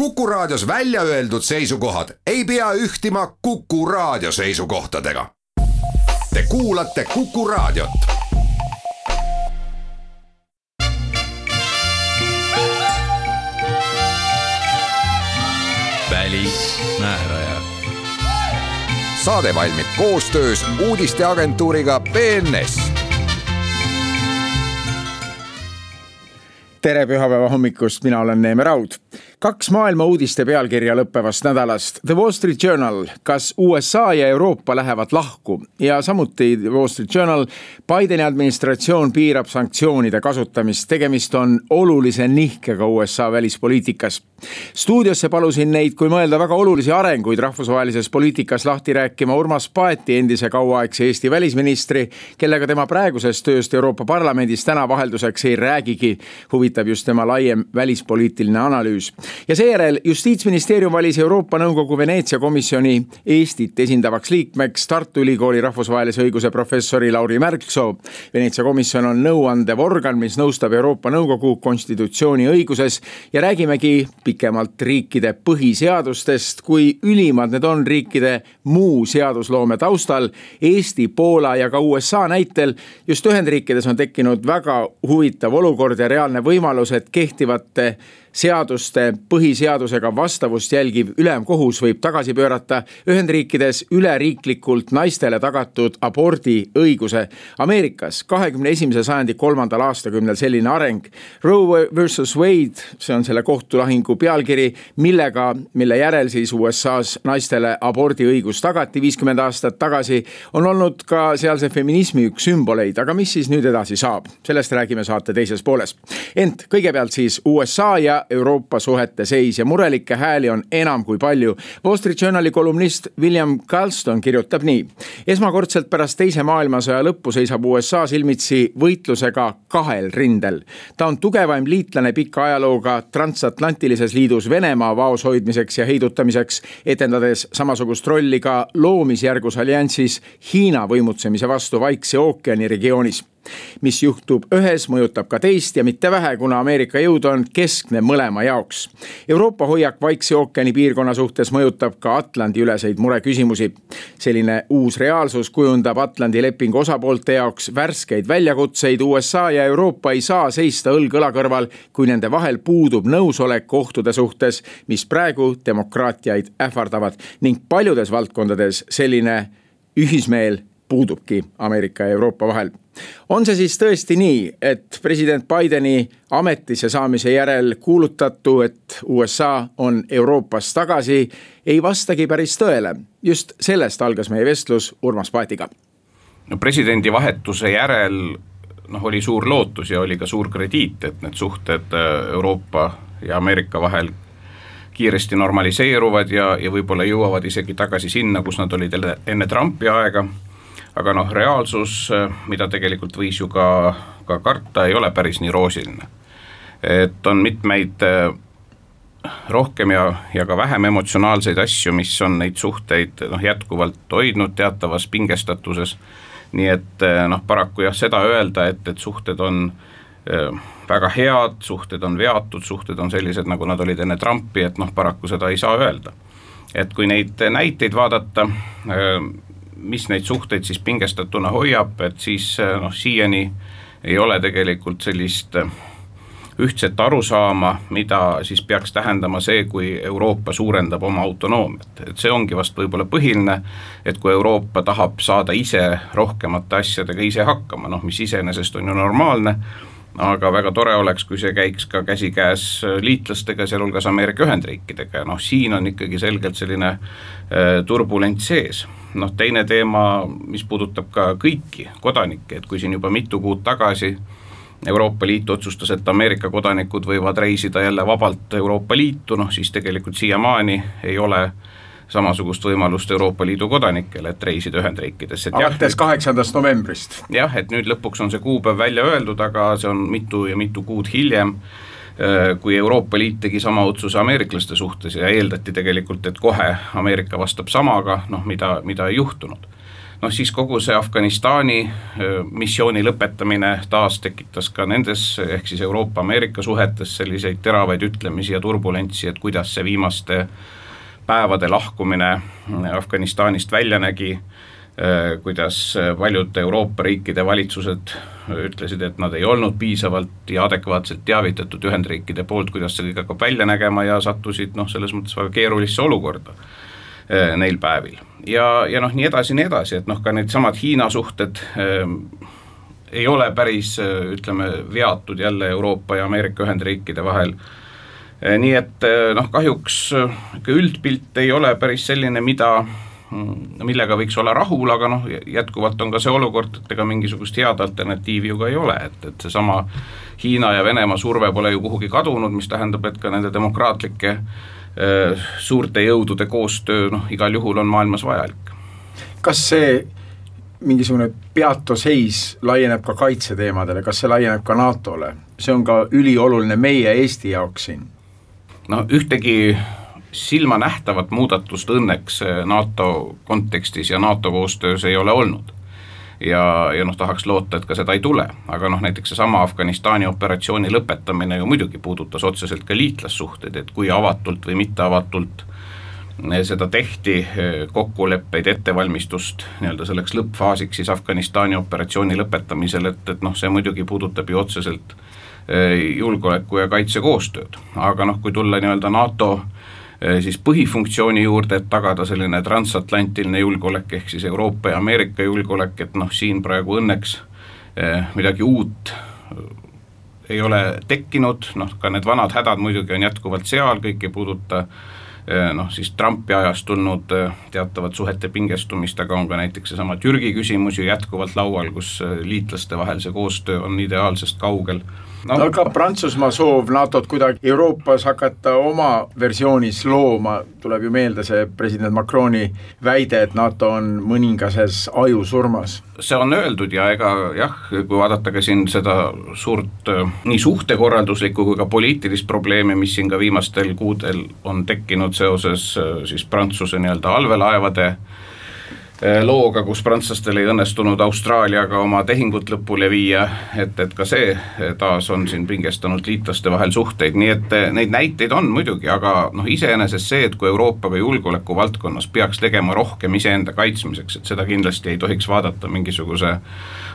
Kuku Raadios välja öeldud seisukohad ei pea ühtima Kuku Raadio seisukohtadega. Te kuulate Kuku Raadiot. välismääraja. saade valmib koostöös uudisteagentuuriga BNS tere pühapäeva hommikust, mina olen Neeme Raud kaks maailma uudiste pealkirja lõppevast nädalast. The Wall Street Journal, kas USA ja Euroopa lähevad lahku ja samuti The Wall Street Journal, Bideni administratsioon piirab sanktsioonide kasutamist, tegemist on olulise nihkega USA välispoliitikas. stuudiosse palusin neid, kui mõelda väga olulisi arenguid rahvusvahelises poliitikas lahti rääkima Urmas Paeti, endise kauaaegse Eesti välisministri, kellega tema praegusest tööst Euroopa Parlamendis täna vahelduseks ei räägigi. huvitab just tema laiem välispoliitiline analüüs ja seejärel justiitsministeerium valis Euroopa Nõukogu Veneetsia komisjoni Eestit esindavaks liikmeks Tartu Ülikooli rahvusvahelise õiguse professori Lauri Märksoo. Veneetsia komisjon on nõuandev organ, mis nõustab Euroopa Nõukogu konstitutsiooni õiguses ja räägimegi pikemalt riikide põhiseadustest, kui ülimad need on riikide muu seadusloome taustal. Eesti, Poola ja ka USA näitel just Ühendriikides on tekkinud väga huvitav olukord ja reaalne võimalus, et kehtivate seaduste põhiseadusega vastavust jälgiv ülemkohus võib tagasi pöörata Ühendriikides üleriiklikult naistele tagatud abordiõiguse. Ameerikas kahekümne esimese sajandi kolmandal aastakümnel selline areng. Roe versus Wade, see on selle kohtulahingu pealkiri, millega, mille järel siis USA-s naistele abordiõigus tagati viiskümmend aastat tagasi, on olnud ka sealse feminismi üks sümboleid, aga mis siis nüüd edasi saab, sellest räägime saate teises pooles. ent kõigepealt siis USA ja Euroopa suhete seis ja murelikke hääli on enam kui palju. Wall Street Journali kolumnist William Galston kirjutab nii. esmakordselt pärast teise maailmasõja lõppu seisab USA silmitsi võitlusega kahel rindel. ta on tugevaim liitlane pika ajalooga transatlantilises liidus Venemaa vaos hoidmiseks ja heidutamiseks, etendades samasugust rolli ka loomisjärgus alliansis Hiina võimutsemise vastu Vaikse ookeani regioonis mis juhtub ühes, mõjutab ka teist ja mitte vähe, kuna Ameerika jõud on keskne mõlema jaoks. Euroopa hoiak Vaikse ookeani piirkonna suhtes mõjutab ka Atlandi üleseid mureküsimusi. selline uus reaalsus kujundab Atlandi lepingu osapoolte jaoks värskeid väljakutseid. USA ja Euroopa ei saa seista õlg õla kõrval, kui nende vahel puudub nõusolek ohtude suhtes, mis praegu demokraatiaid ähvardavad ning paljudes valdkondades selline ühismeel puudubki Ameerika ja Euroopa vahel. on see siis tõesti nii, et president Bideni ametisse saamise järel kuulutatu, et USA on Euroopas tagasi, ei vastagi päris tõele. just sellest algas meie vestlus Urmas Paetiga. no presidendi vahetuse järel noh, oli suur lootus ja oli ka suur krediit, et need suhted äh, Euroopa ja Ameerika vahel kiiresti normaliseeruvad ja, ja võib-olla jõuavad isegi tagasi sinna, kus nad olid enne Trumpi aega aga noh, reaalsus, mida tegelikult võis ju ka, ka karta, ei ole päris nii roosiline. et on mitmeid eh, rohkem ja, ja ka vähem emotsionaalseid asju, mis on neid suhteid noh, jätkuvalt hoidnud teatavas pingestatuses. nii et eh, noh, paraku jah, seda öelda, et, et suhted on äh, väga head, suhted on veatud, suhted on sellised, nagu nad olid enne Trumpi, et noh, paraku seda ei saa öelda. et kui neid näiteid vaadata mis neid suhteid siis pingestatuna hoiab, et siis eh, noh, siiani ei ole tegelikult sellist eh, ühtset arusaama, mida siis peaks tähendama see, kui Euroopa suurendab oma autonoomiat, et see ongi vast võib-olla põhiline, et kui Euroopa tahab saada ise rohkemate asjadega ise hakkama, noh mis iseenesest on ju normaalne aga väga tore oleks, kui see käiks ka käsikäes liitlastega, sealhulgas Ameerika Ühendriikidega ja noh, siin on ikkagi selgelt selline äh, turbulents sees. noh, teine teema, mis puudutab ka kõiki kodanikke, et kui siin juba mitu kuud tagasi Euroopa Liit otsustas, et Ameerika kodanikud võivad reisida jälle vabalt Euroopa Liitu, noh siis tegelikult siiamaani ei ole äh, samasugust võimalust Euroopa Liidu kodanikele, et reisida Ühendriikidesse. alates kaheksandast novembrist. jah, et nüüd lõpuks on see kuupäev välja öeldud, aga see on mitu ja mitu kuud hiljem äh, kui Euroopa Liit tegi sama otsuse ameeriklaste suhtes ja eeldati tegelikult, et kohe Ameerika vastab samaga, noh mida, mida ei juhtunud noh siis kogu see Afganistani missiooni lõpetamine taas tekitas ka nendes, ehk siis Euroopa-Ameerika suhetes selliseid teravaid ütlemisi ja turbulentsi, et kuidas see viimaste päevade lahkumine Afganistanist välja nägi, kuidas paljud Euroopa riikide valitsused ütlesid, et nad ei olnud piisavalt ja adekvaatselt teavitatud Ühendriikide poolt, kuidas see kõik hakkab välja nägema ja sattusid noh, selles mõttes väga keerulisse olukorda neil päevil. ja, ja noh, nii edasi, nii edasi, et noh, ka needsamad Hiina suhted äh, ei ole päris äh, ütleme, veatud jälle Euroopa ja Ameerika Ühendriikide vahel äh,. Nii et noh, kahjuks ikka üldpilt ei ole päris selline, mida mm, millega võiks olla rahul, aga noh, jätkuvalt on ka see olukord, et ega mingisugust head alternatiivi ju ka ei ole, et, et seesama Hiina ja Venemaa surve pole ju kuhugi kadunud, mis tähendab, et ka nende demokraatlike suurte jõudude koostöö noh, igal juhul on maailmas vajalik. kas see mingisugune peatoseis laieneb ka kaitseteemadele, kas see laieneb ka NATO-le, see on ka ülioluline meie Eesti jaoks siin? No ühtegi silmanähtavat muudatust õnneks NATO kontekstis ja NATO koostöös ei ole olnud. Ja, ja noh, tahaks loota, et ka seda ei tule, aga noh, näiteks seesama Afganistani operatsiooni lõpetamine ju muidugi puudutas otseselt ka liitlassuhteid, et kui avatult või mitteavatult seda tehti, kokkuleppeid, ettevalmistust nii-öelda selleks lõppfaasiks siis Afganistani operatsiooni lõpetamisel, et, et noh, see muidugi puudutab ju otseselt eh, julgeoleku ja kaitse koostööd, aga noh, kui tulla nii-öelda NATO Äh, siis põhifunktsiooni juurde, et tagada selline transatlantiline julgeolek, ehk siis Euroopa ja Ameerika julgeolek, et noh, siin praegu õnneks äh, midagi uut ei ole tekkinud, noh ka need vanad hädad muidugi on jätkuvalt seal, kõik ei puuduta noh siis Trumpi ajast tulnud teatavat suhete pingestumist, aga on ka näiteks seesama Türgi küsimus ju jätkuvalt laual, kus liitlaste vahel see koostöö on ideaalsest kaugel no, aga Prantsusmaa soov NATO-t kuidagi Euroopas hakata oma versioonis looma, tuleb ju meelde see president Macroni väide, et NATO on mõningases ajusurmas. see on öeldud ja ega jah, kui vaadata ka siin seda suurt äh, nii suhtekorralduslikku kui ka poliitilist probleemi, mis siin ka viimastel kuudel on tekkinud seoses äh, siis Prantsuse nii-öelda allveelaevade looga, kus prantslastel ei õnnestunud Austraaliaga oma tehingut lõpule viia, et, et ka see eh, taas on siin pingestanud liitlaste vahel suhteid, nii et eh, neid näiteid on muidugi, aga noh, iseenesest see, et kui Euroopa ka julgeoleku valdkonnas peaks tegema rohkem iseenda kaitsmiseks, et seda kindlasti ei tohiks vaadata mingisuguse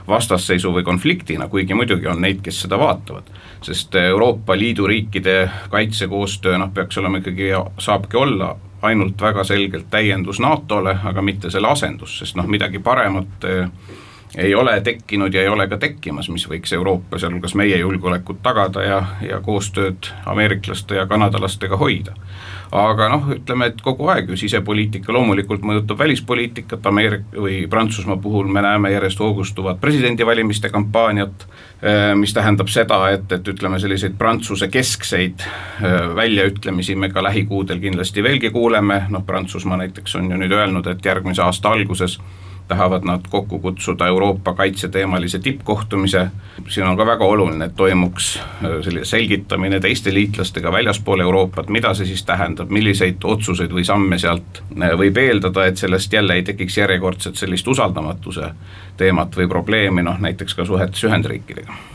vastasseisu või konfliktina, kuigi muidugi on neid, kes seda vaatavad. sest Euroopa Liidu riikide kaitsekoostöö noh, peaks olema ikkagi, saabki olla ainult väga selgelt täiendus NATO-le, aga mitte selle asendus, sest noh, midagi paremat eh, ei ole tekkinud ja ei ole ka tekkimas, mis võiks Euroopa, sealhulgas meie julgeolekut tagada ja, ja koostööd ameeriklaste ja kanadalastega hoida aga noh, ütleme, et kogu aeg ju sisepoliitika loomulikult mõjutab välispoliitikat, Ameerika või Prantsusmaa puhul me näeme järjest hoogustuvat presidendivalimiste kampaaniat, eh, mis tähendab seda, et, et ütleme, selliseid Prantsuse keskseid eh, väljaütlemisi me ka lähikuudel kindlasti veelgi kuuleme, noh Prantsusmaa näiteks on ju nüüd öelnud, et järgmise aasta alguses tahavad nad kokku kutsuda Euroopa kaitseteemalise tippkohtumise, siin on ka väga oluline, et toimuks äh, selline selgitamine teiste liitlastega väljaspool Euroopat, mida see siis tähendab, milliseid otsuseid või samme sealt äh, võib eeldada, et sellest jälle ei tekiks järjekordset sellist usaldamatuse teemat või probleemi, noh näiteks ka suhetes Ühendriikidega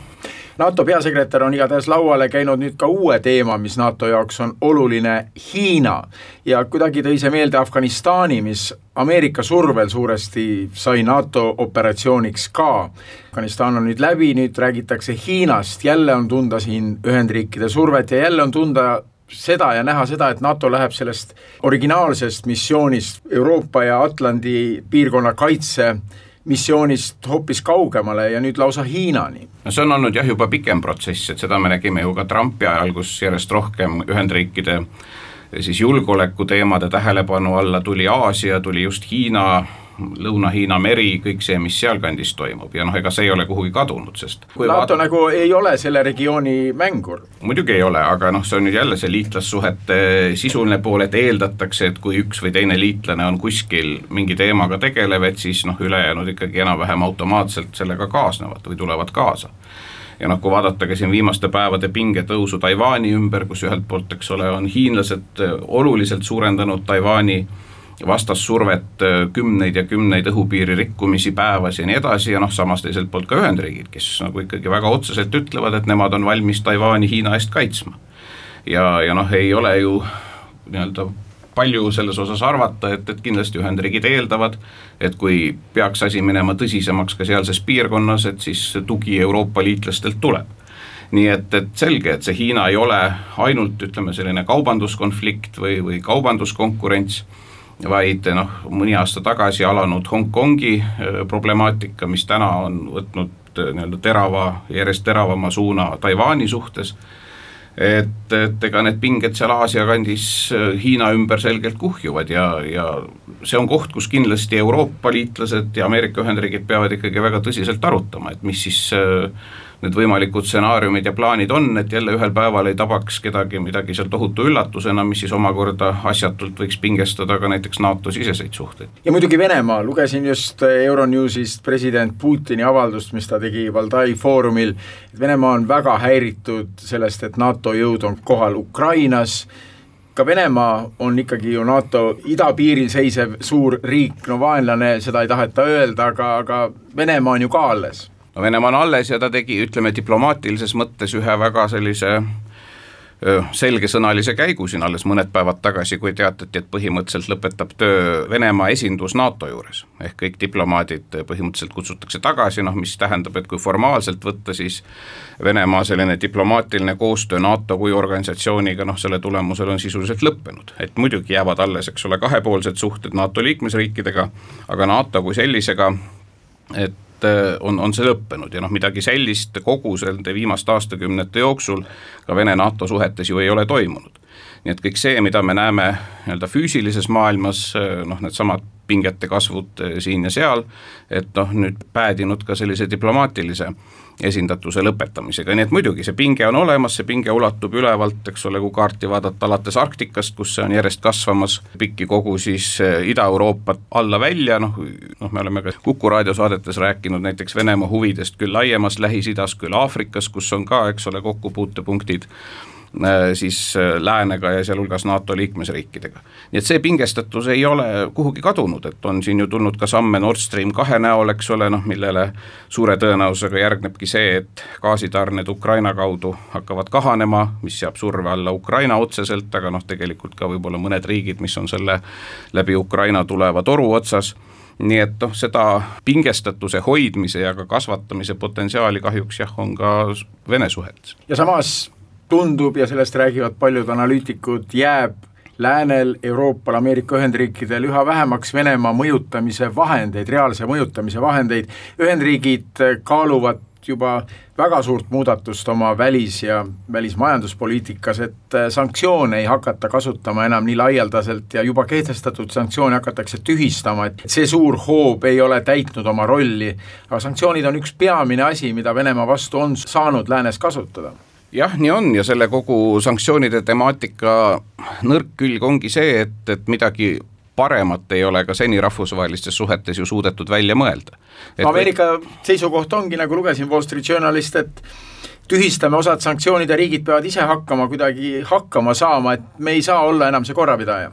NATO peasekretär on igatahes lauale käinud nüüd ka uue teema, mis NATO jaoks on oluline, Hiina. ja kuidagi tõi see meelde Afganistani, mis Ameerika survel suuresti sai NATO operatsiooniks ka. Afganistan on nüüd läbi, nüüd räägitakse Hiinast, jälle on tunda siin Ühendriikide survet ja jälle on tunda seda ja näha seda, et NATO läheb sellest originaalsest missioonist Euroopa ja Atlandi piirkonna kaitse missioonist hoopis kaugemale ja nüüd lausa Hiinani. no see on olnud jah, juba pikem protsess, et seda me nägime ju ka Trumpi ajal, kus järjest rohkem Ühendriikide siis julgeolekuteemade tähelepanu alla tuli Aasia, tuli just Hiina Lõuna-Hiina meri, kõik see, mis sealkandis toimub ja noh, ega see ei ole kuhugi kadunud, sest NATO vaat... nagu ei ole selle regiooni mängur. muidugi ei ole, aga noh, see on nüüd jälle see liitlassuhete sisuline pool, et eeldatakse, et kui üks või teine liitlane on kuskil mingi teemaga tegelev, et siis noh, ülejäänud ikkagi enam-vähem automaatselt sellega kaasnevad või tulevad kaasa ja noh, kui vaadata ka siin viimaste päevade pingetõusu Taiwan'i ümber, kus ühelt poolt, eks ole, on hiinlased oluliselt suurendanud Taiwan'i vastassurvet, kümneid ja kümneid õhupiiri rikkumisi päevas ja nii edasi ja noh, samas teiselt poolt ka Ühendriigid, kes nagu ikkagi väga otseselt ütlevad, et nemad on valmis Taiwan'i Hiina eest kaitsma. ja, ja noh, ei ole ju nii-öelda palju selles osas arvata, et, et kindlasti Ühendriigid eeldavad, et kui peaks asi minema tõsisemaks ka sealses piirkonnas, et siis tugi Euroopa liitlastelt tuleb nii et, et selge, et see Hiina ei ole ainult ütleme, selline kaubanduskonflikt või, või kaubanduskonkurents, vaid noh, mõni aasta tagasi alanud Hongkongi äh, problemaatika, mis täna on võtnud äh, nii-öelda terava, järjest teravama suuna Taiwan'i suhtes. Et, et ega need pinged seal Aasia kandis äh, Hiina ümber selgelt kuhjuvad ja, ja see on koht, kus kindlasti Euroopa liitlased ja Ameerika Ühendriigid peavad ikkagi väga tõsiselt arutama, et mis siis äh, need võimalikud stsenaariumid ja plaanid on, et jälle ühel päeval ei tabaks kedagi midagi seal tohutu üllatusena, mis siis omakorda asjatult võiks pingestada ka näiteks NATO siseseid suhteid. ja muidugi Venemaa, lugesin just Euronewsist president Putini avaldust, mis ta tegi Valdai Foorumil, et Venemaa on väga häiritud sellest, et NATO jõud on kohal Ukrainas, ka Venemaa on ikkagi ju NATO idapiiril seisev suur riik, no vaenlane, seda ei taheta öelda, aga, aga Venemaa on ju ka alles no Venemaa on alles ja ta tegi, ütleme diplomaatilises mõttes ühe väga sellise selgesõnalise käigu siin alles mõned päevad tagasi, kui teatati, et põhimõtteliselt lõpetab töö Venemaa esindus NATO juures. ehk kõik diplomaadid põhimõtteliselt kutsutakse tagasi, noh mis tähendab, et kui formaalselt võtta, siis Venemaa selline diplomaatiline koostöö NATO kui organisatsiooniga, noh selle tulemusel on sisuliselt lõppenud. et muidugi jäävad alles, eks ole, kahepoolsed suhted NATO liikmesriikidega, aga NATO kui sellisega, et Äh, on, on see lõppenud ja noh, midagi sellist kogu nende viimaste aastakümnete jooksul ka Vene-NATO suhetes ju ei ole toimunud. nii et kõik see, mida me näeme nii-öelda füüsilises maailmas, äh, noh needsamad pingete kasvud äh, siin ja seal, et noh, nüüd päädinud ka sellise diplomaatilise esindatuse lõpetamisega, nii et muidugi see pinge on olemas, see pinge ulatub ülevalt, eks ole, kui kaarti vaadata, alates Arktikast, kus see on järjest kasvamas, pikki kogu siis eh, Ida-Euroopat alla välja, noh, noh, me oleme ka Kuku raadiosaadetes rääkinud näiteks Venemaa huvidest küll laiemas Lähis-Idas, küll Aafrikas, kus on ka, eks ole, kokkupuutepunktid siis äh, läänega ja sealhulgas NATO liikmesriikidega. nii et see pingestatus ei ole kuhugi kadunud, et on siin ju tulnud ka samme Nord Stream kahe näol, eks ole, noh millele suure tõenäosusega järgnebki see, et gaasitarned Ukraina kaudu hakkavad kahanema, mis seab surve alla Ukraina otseselt, aga noh, tegelikult ka võib-olla mõned riigid, mis on selle läbi Ukraina tuleva toru otsas nii et noh, seda pingestatuse hoidmise ja ka kasvatamise potentsiaali kahjuks jah, on ka Vene suhetes. ja samas tundub ja sellest räägivad paljud analüütikud, jääb läänel, Euroopal, Ameerika Ühendriikidel üha vähemaks Venemaa mõjutamise vahendeid, reaalse mõjutamise vahendeid, Ühendriigid kaaluvad juba väga suurt muudatust oma välis- ja välismajanduspoliitikas, et sanktsioone ei hakata kasutama enam nii laialdaselt ja juba kehtestatud sanktsioone hakatakse tühistama, et see suur hoob ei ole täitnud oma rolli, aga sanktsioonid on üks peamine asi, mida Venemaa vastu on saanud läänes kasutada jah, nii on ja selle kogu sanktsioonide temaatika nõrk külg ongi see, et, et midagi paremat ei ole ka seni rahvusvahelistes suhetes ju suudetud välja mõelda. Ameerika seisukoht ongi, nagu lugesin Wall Street Journalist, et tühistame osad sanktsioonid ja riigid peavad ise hakkama kuidagi hakkama saama, et me ei saa olla enam see korrapidaja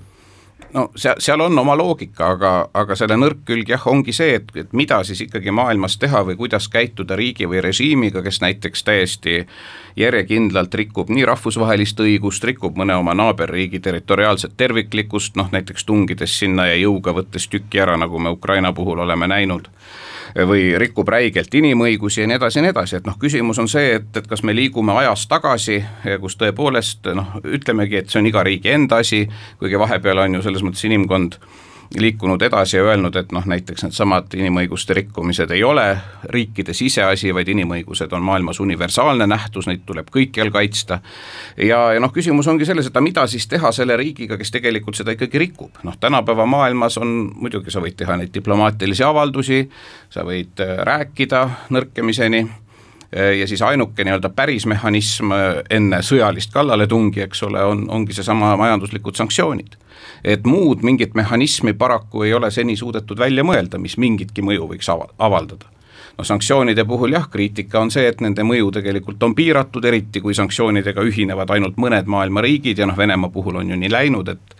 no seal, seal on oma loogika, aga, aga selle nõrk külg jah, ongi see, et, et mida siis ikkagi maailmas teha või kuidas käituda riigi või režiimiga, kes näiteks täiesti järjekindlalt rikub nii rahvusvahelist õigust, rikub mõne oma naaberriigi territoriaalset terviklikkust, noh näiteks tungides sinna ja jõuga võttes tüki ära, nagu me Ukraina puhul oleme näinud või rikub räigelt inimõigusi ja nii edasi ja nii edasi, et noh, küsimus on see, et, et kas me liigume ajas tagasi, kus tõepoolest noh, ütlemegi, et see on iga riigi enda asi, kuigi vahepeal on ju selles mõttes inimkond liikunud edasi ja öelnud, et noh, näiteks needsamad inimõiguste rikkumised ei ole riikide siseasi, vaid inimõigused on maailmas universaalne nähtus, neid tuleb kõikjal kaitsta. ja, ja noh, küsimus ongi selles, et aga mida siis teha selle riigiga, kes tegelikult seda ikkagi rikub, noh tänapäeva maailmas on, muidugi sa võid teha neid diplomaatilisi avaldusi, sa võid äh, rääkida nõrkemiseni äh, ja siis ainuke nii-öelda päris mehhanism äh, enne sõjalist kallaletungi, eks ole, on, ongi seesama majanduslikud sanktsioonid et muud mingit mehhanismi paraku ei ole seni suudetud välja mõelda, mis mingitki mõju võiks ava-, avaldada. No sanktsioonide puhul jah, kriitika on see, et nende mõju tegelikult on piiratud, eriti kui sanktsioonidega ühinevad ainult mõned maailma riigid ja noh, Venemaa puhul on ju nii läinud, et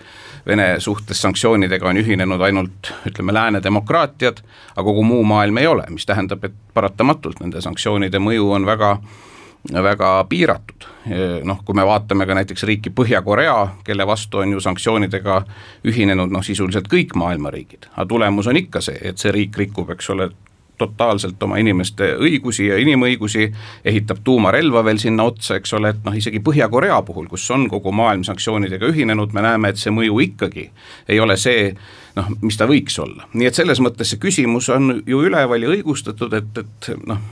Vene suhtes sanktsioonidega on ühinenud ainult ütleme, lääne demokraatiad, aga kogu muu maailm ei ole, mis tähendab, et paratamatult nende sanktsioonide mõju on väga väga piiratud. noh, kui me vaatame ka näiteks riiki Põhja-Korea, kelle vastu on ju sanktsioonidega ühinenud noh, sisuliselt kõik maailma riigid, aga tulemus on ikka see, et see riik rikub, eks ole, totaalselt oma inimeste õigusi ja inimõigusi, ehitab tuumarelva veel sinna otsa, eks ole, et noh, isegi Põhja-Korea puhul, kus on kogu maailm sanktsioonidega ühinenud, me näeme, et see mõju ikkagi ei ole see, noh, mis ta võiks olla. nii et selles mõttes see küsimus on ju üleval ja õigustatud, et, et noh,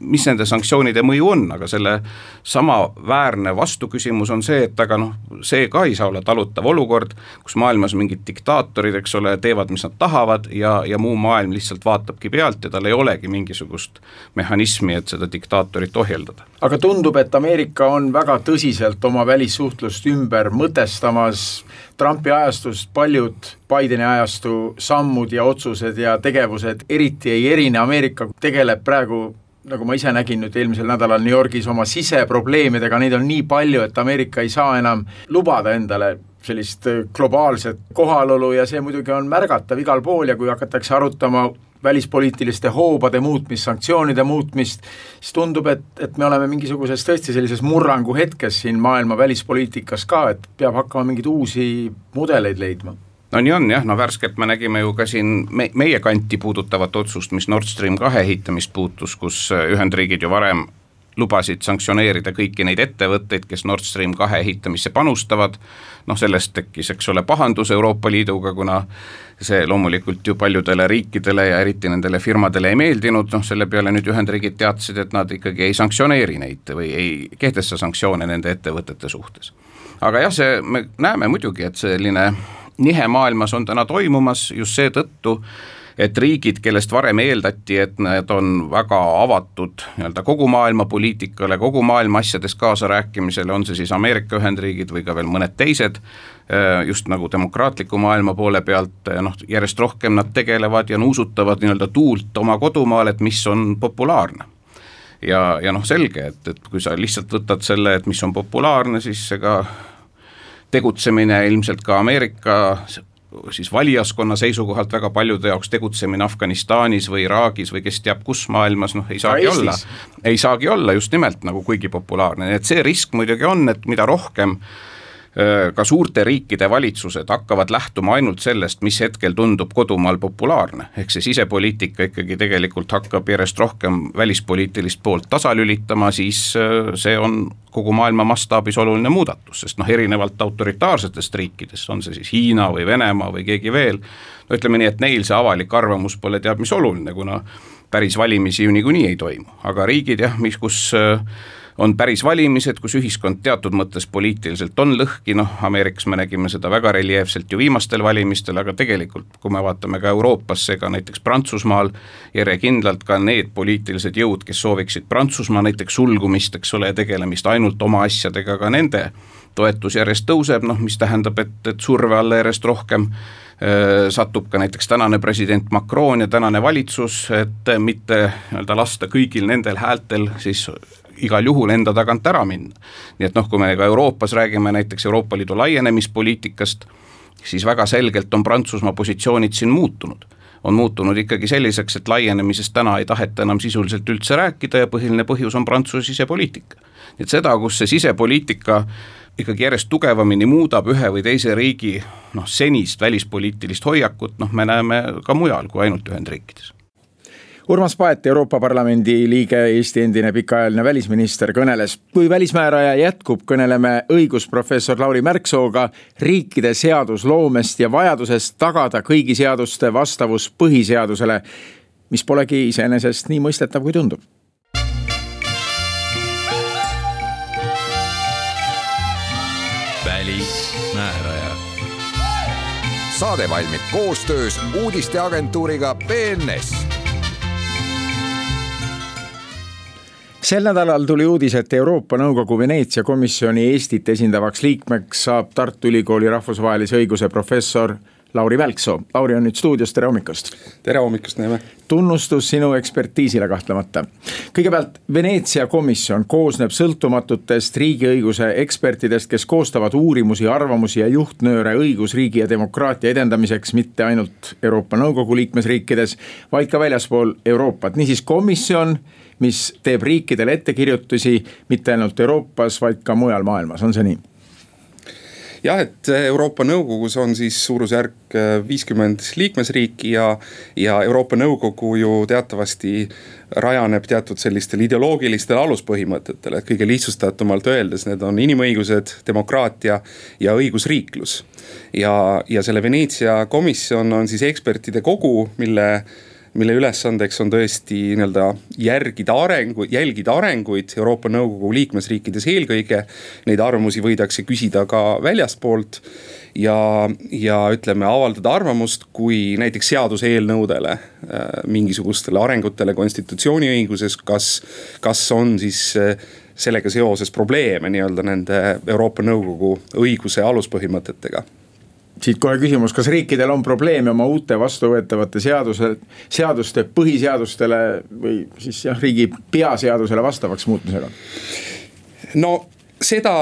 mis nende sanktsioonide mõju on, aga selle samaväärne vastuküsimus on see, et aga noh, see ka ei saa olla talutav olukord, kus maailmas mingid diktaatorid, eks ole, teevad, mis nad tahavad ja, ja muu maailm lihtsalt vaatabki pealt ja tal ei olegi mingisugust mehhanismi, et seda diktaatorit ohjeldada. aga tundub, et Ameerika on väga tõsiselt oma välissuhtlust ümber mõtestamas, Trumpi ajastust paljud Bideni ajastu sammud ja otsused ja tegevused eriti ei erine, Ameerika tegeleb praegu nagu ma ise nägin nüüd eelmisel nädalal New Yorgis oma siseprobleemidega, neid on nii palju, et Ameerika ei saa enam lubada endale sellist äh, globaalset kohalolu ja see muidugi on märgatav igal pool ja kui hakatakse arutama välispoliitiliste hoobade muutmist, sanktsioonide muutmist, siis tundub, et, et me oleme mingisuguses tõesti sellises murrangu hetkes siin maailma välispoliitikas ka, et peab hakkama mingeid uusi mudeleid leidma no nii on jah, no värskelt me nägime ju ka siin me, meie kanti puudutavat otsust, mis Nord Stream kahe ehitamist puutus, kus äh, Ühendriigid ju varem lubasid sanktsioneerida kõiki neid ettevõtteid, kes Nord Stream kahe ehitamisse panustavad, noh sellest tekkis, eks ole, pahandus Euroopa Liiduga, kuna see loomulikult ju paljudele riikidele ja eriti nendele firmadele ei meeldinud, noh selle peale nüüd Ühendriigid teatasid, et nad ikkagi ei sanktsioneeri neid või ei kehtesta sanktsioone nende ettevõtete suhtes. aga jah, see, me näeme muidugi, et selline nihe maailmas on täna toimumas just seetõttu, et riigid, kellest varem eeldati, et need on väga avatud nii-öelda kogu maailma poliitikale, kogu maailma asjades kaasarääkimisele, on see siis Ameerika Ühendriigid või ka veel mõned teised, eh, just nagu demokraatliku maailma poole pealt eh, noh, järjest rohkem nad tegelevad ja nuusutavad nii-öelda tuult oma kodumaal, et mis on populaarne. Ja, ja noh, selge, et, et kui sa lihtsalt võtad selle, et mis on populaarne, siis ega tegutsemine ilmselt ka Ameerika siis valijaskonna seisukohalt väga paljude jaoks tegutsemine Afganistanis või Iraagis või kes teab kus maailmas, noh ei saagi olla, ei saagi olla just nimelt nagu kuigi populaarne, nii et see risk muidugi on, et mida rohkem äh, ka suurte riikide valitsused hakkavad lähtuma ainult sellest, mis hetkel tundub kodumaal populaarne, ehk see sisepoliitika ikkagi tegelikult hakkab järjest rohkem välispoliitilist poolt tasalülitama, siis see on kogu maailma mastaabis oluline muudatus, sest noh, erinevalt autoritaarsetest riikidest, on see siis Hiina või Venemaa või keegi veel, no ütleme nii, et neil see avalik arvamus pole teab mis oluline, kuna päris valimisi ju niikuinii ei toimu, aga riigid jah, mis, kus äh, on päris valimised, kus ühiskond teatud mõttes poliitiliselt on lõhki, noh Ameerikas me nägime seda väga reljeefselt ju viimastel valimistel, aga tegelikult kui me vaatame ka Euroopasse, ka näiteks Prantsusmaal, järjekindlalt ka need poliitilised jõud, kes sooviksid Prantsusmaa näiteks sulgumist, eks ole, tegelemist ainult oma asjadega, ka nende toetus järjest tõuseb, noh mis tähendab, et, et surve alla järjest rohkem äh, satub ka näiteks tänane president Macron ja tänane valitsus, et mitte nii-öelda lasta kõigil nendel häältel siis igal juhul enda tagant ära minna. nii et noh, kui me ka Euroopas räägime näiteks Euroopa Liidu laienemispoliitikast, siis väga selgelt on Prantsusmaa positsioonid siin muutunud on muutunud ikkagi selliseks, et laienemisest täna ei taheta enam sisuliselt üldse rääkida ja põhiline põhjus on Prantsuse sisepoliitika. et seda, kus see sisepoliitika ikkagi järjest tugevamini muudab ühe või teise riigi noh, senist välispoliitilist hoiakut, noh me näeme ka mujal kui ainult Ühendriikides Urmas Paet, Euroopa Parlamendi liige, Eesti endine pikaajaline välisminister, kõneles. kui välismääraja jätkub, kõneleme õigusprofessor Lauri Märksooga riikide seadusloomest ja vajadusest tagada kõigi seaduste vastavus põhiseadusele, mis polegi iseenesest nii mõistetav, kui tundub. välismääraja saade valmib koostöös uudisteagentuuriga BNS sel nädalal tuli uudis, et Euroopa Nõukogu Veneetsia komisjoni Eestit esindavaks liikmeks saab Tartu Ülikooli rahvusvahelise õiguse professor Lauri Välksoo. Lauri on nüüd stuudios, tere hommikust. tere hommikust, Neeme. tunnustus sinu ekspertiisile kahtlemata. kõigepealt Veneetsia komisjon koosneb sõltumatutest riigiõiguse ekspertidest, kes koostavad uurimusi, arvamusi ja juhtnööre õigusriigi ja demokraatia edendamiseks mitte ainult Euroopa Nõukogu liikmesriikides, vaid ka väljaspool Euroopat, niisiis komisjon mis teeb riikidele ettekirjutusi mitte ainult Euroopas, vaid ka mujal maailmas, on see nii? jah, et Euroopa Nõukogus on siis suurusjärk äh, viiskümmend liikmesriiki ja, ja Euroopa Nõukogu ju teatavasti rajaneb teatud sellistel ideoloogilistel aluspõhimõtetel, et kõige lihtsustatumalt öeldes need on inimõigused, demokraatia ja õigusriiklus. ja, ja selle Veneetsia komisjon on siis ekspertide kogu, mille mille ülesandeks on tõesti nii-öelda järgida arengu, jälgida arenguid Euroopa Nõukogu liikmesriikides eelkõige. Neid arvamusi võidakse küsida ka väljastpoolt ja, ja ütleme, avaldada arvamust, kui näiteks seaduseelnõudele äh,, mingisugustele arengutele konstitutsiooniõiguses, kas, kas on siis äh, sellega seoses probleeme nii-öelda nende Euroopa Nõukogu õiguse aluspõhimõtetega siit kohe küsimus, kas riikidel on probleeme oma uute vastuvõetavate seaduse, seaduste põhiseadustele või siis jah, riigi peaseadusele vastavaks muutmisega? no seda,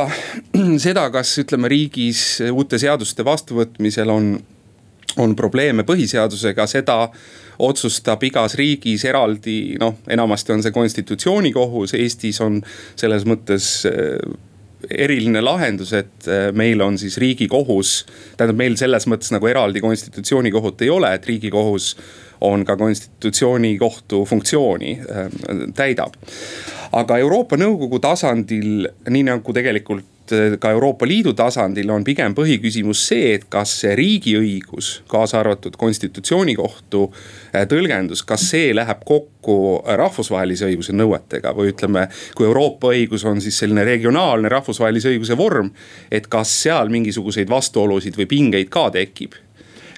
seda, kas ütleme riigis uute seaduste vastuvõtmisel on, on probleeme põhiseadusega, seda otsustab igas riigis eraldi, noh, enamasti on see konstitutsioonikohus, Eestis on selles mõttes eriline lahendus, et äh, meil on siis riigikohus. tähendab, meil selles mõttes nagu eraldi konstitutsioonikohut ei ole, et riigikohus on ka konstitutsioonikohtu funktsiooni äh, täidab. aga Euroopa Nõukogu tasandil, nii nagu tegelikult ka Euroopa Liidu tasandil on pigem põhiküsimus see, et kas see riigiõigus, kaasa arvatud konstitutsioonikohtu äh, tõlgendus, kas see läheb kokku rahvusvahelise õiguse nõuetega või ütleme, kui Euroopa õigus on siis selline regionaalne rahvusvahelise õiguse vorm. et kas seal mingisuguseid vastuolusid või pingeid ka tekib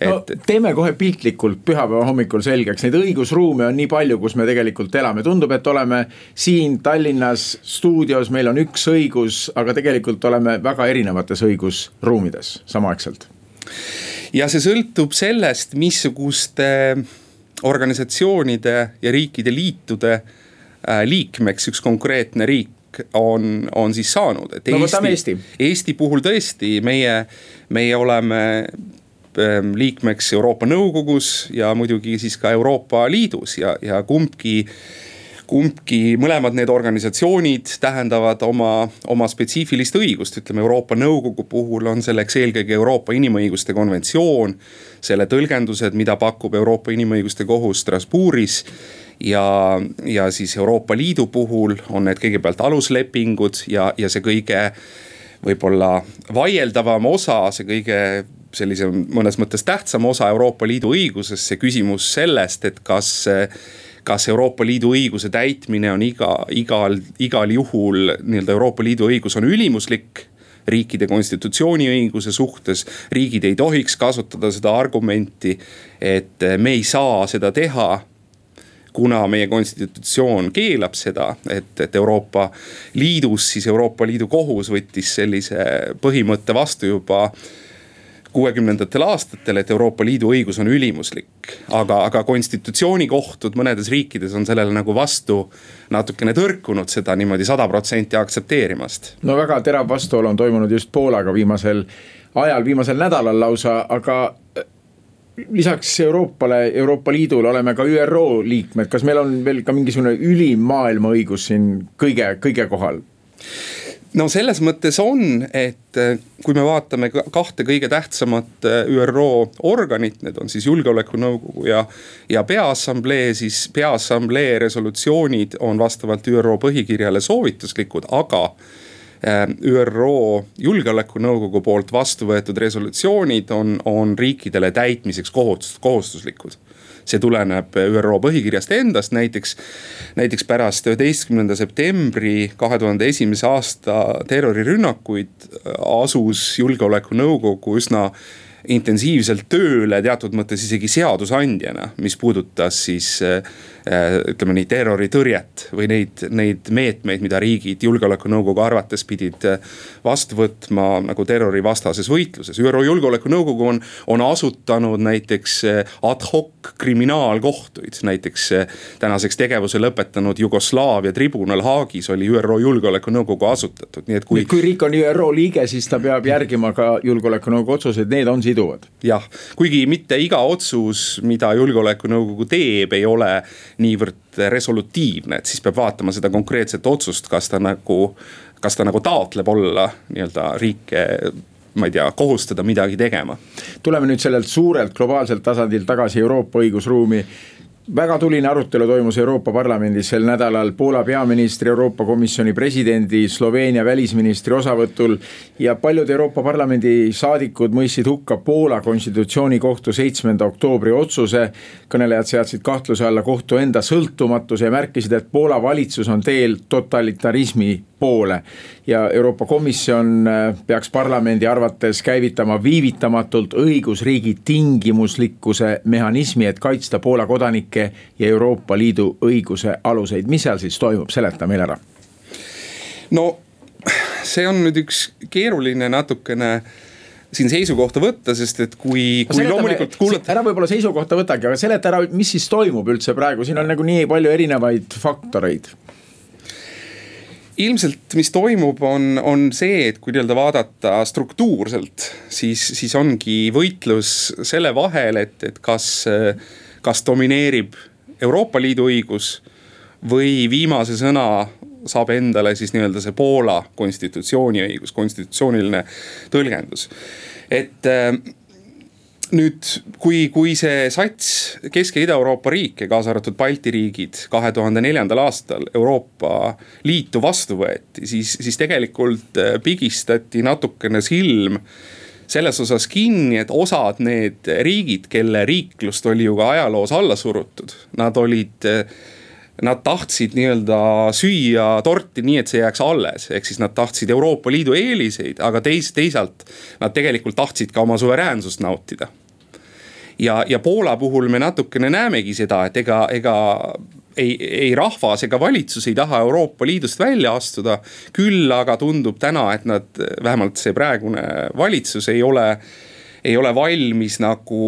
et no, teeme kohe piltlikult pühapäeva hommikul selgeks, neid õigusruume on nii palju, kus me tegelikult elame, tundub, et oleme siin Tallinnas stuudios, meil on üks õigus, aga tegelikult oleme väga erinevates õigusruumides samaaegselt. ja see sõltub sellest, missuguste organisatsioonide ja riikide liitude äh, liikmeks üks konkreetne riik on, on siis saanud, et no, Eesti, Eesti. Eesti puhul tõesti meie, meie oleme liikmeks Euroopa Nõukogus ja muidugi siis ka Euroopa Liidus ja, ja kumbki kumbki, mõlemad need organisatsioonid tähendavad oma, oma spetsiifilist õigust, ütleme Euroopa Nõukogu puhul on selleks eelkõige Euroopa Inimõiguste konventsioon. selle tõlgendused, mida pakub Euroopa Inimõiguste Kohus Strasbourgis ja, ja siis Euroopa Liidu puhul on need kõigepealt aluslepingud ja, ja see kõige võib-olla vaieldavam osa, see kõige sellise mõnes mõttes tähtsam osa Euroopa Liidu õigusest, see küsimus sellest, et kas kas Euroopa Liidu õiguse täitmine on iga, igal, igal juhul nii-öelda Euroopa Liidu õigus on ülimuslik riikide konstitutsiooniõiguse suhtes. riigid ei tohiks kasutada seda argumenti, et me ei saa seda teha kuna meie konstitutsioon keelab seda, et, et Euroopa Liidus siis Euroopa Liidu kohus võttis sellise põhimõtte vastu juba kuuekümnendatel aastatel, et Euroopa Liidu õigus on ülimuslik. aga, aga konstitutsioonikohtud mõnedes riikides on sellele nagu vastu natukene tõrkunud seda niimoodi sada protsenti aktsepteerimast. no väga terav vastuolu on toimunud just Poolaga viimasel ajal, viimasel nädalal lausa, aga lisaks Euroopale, Euroopa Liidule oleme ka ÜRO liikmed, kas meil on veel ka mingisugune ülim maailma õigus siin kõige, kõige kohal? no selles mõttes on, et äh, kui me vaatame kahte kõige tähtsamat äh, ÜRO organit, need on siis julgeolekunõukogu ja, ja peaassamblee, siis peaassamblee resolutsioonid on vastavalt ÜRO põhikirjale soovituslikud, aga ÜRO julgeolekunõukogu poolt vastu võetud resolutsioonid on, on riikidele täitmiseks kohustus, kohustuslikud. See tuleneb ÜRO põhikirjast endast, näiteks, näiteks pärast üheteistkümnenda septembri kahe tuhande esimese aasta terrorirünnakuid asus julgeolekunõukogu üsna intensiivselt tööle teatud mõttes isegi seadusandjana, mis puudutas siis äh, ütleme nii terroritõrjet või neid, neid meetmeid, mida riigid julgeolekunõukogu arvates pidid äh, vastu võtma nagu terrorivastases võitluses. ÜRO julgeolekunõukogu on, on asutanud näiteks äh, ad hoc kriminaalkohtuid, näiteks tänaseks tegevuse lõpetanud Jugoslaavia tribunal Haagis oli ÜRO julgeolekunõukogu asutatud, nii et kui. kui riik on ÜRO liige, siis ta peab järgima ka julgeolekunõukogu otsuseid, need on siduvad. jah, kuigi mitte iga otsus, mida julgeolekunõukogu teeb, ei ole niivõrd resolutiivne, et siis peab vaatama seda konkreetset otsust, kas ta nagu, kas ta nagu taotleb olla nii-öelda riike ma ei tea, kohustada midagi tegema. tuleme nüüd sellelt suurelt globaalselt tasandilt tagasi Euroopa õigusruumi väga tuline arutelu toimus Euroopa Parlamendis sel nädalal Poola peaministri, Euroopa Komisjoni presidendi, Sloveenia välisministri osavõtul. ja paljud Euroopa Parlamendi saadikud mõistsid hukka Poola konstitutsioonikohtu seitsmenda oktoobri otsuse. kõnelejad seadsid kahtluse alla kohtu enda sõltumatuse ja märkisid, et Poola valitsus on teel totalitarismi poole. ja Euroopa Komisjon äh, peaks parlamendi arvates käivitama viivitamatult õigusriigi tingimuslikkuse mehhanismi, et kaitsta Poola kodanikke ja Euroopa Liidu õiguse aluseid. mis seal siis toimub, seleta meile ära. no see on nüüd üks keeruline natukene siin seisukohta võtta, sest et kui, kui loomulikult kuulata. ära võib-olla seisukohta võtagi, aga seleta ära, mis siis toimub üldse praegu, siin on nagu nii palju erinevaid faktoreid ilmselt, mis toimub, on, on see, et kui nii-öelda vaadata struktuurselt, siis, siis ongi võitlus selle vahel, et, et kas, kas domineerib Euroopa Liidu õigus või viimase sõna saab endale siis nii-öelda see Poola konstitutsiooni õigus, konstitutsiooniline tõlgendus. et nüüd, kui, kui see sats Kesk- ja Ida-Euroopa riike, kaasa arvatud Balti riigid, kahe tuhande neljandal aastal Euroopa Liitu vastu võeti, siis, siis tegelikult äh, pigistati natukene silm selles osas kinni, et osad need riigid, kelle riiklust oli ju ka ajaloos alla surutud, nad olid nad tahtsid nii-öelda süüa torti nii, et see jääks alles, ehk siis nad tahtsid Euroopa Liidu eeliseid, aga teis-, teisalt nad tegelikult tahtsid ka oma suveräänsust nautida. Ja, ja Poola puhul me natukene näemegi seda, et ega, ega ei, ei rahvas ega valitsus ei taha Euroopa Liidust välja astuda. küll aga tundub täna, et nad, vähemalt see praegune valitsus ei ole ei ole valmis nagu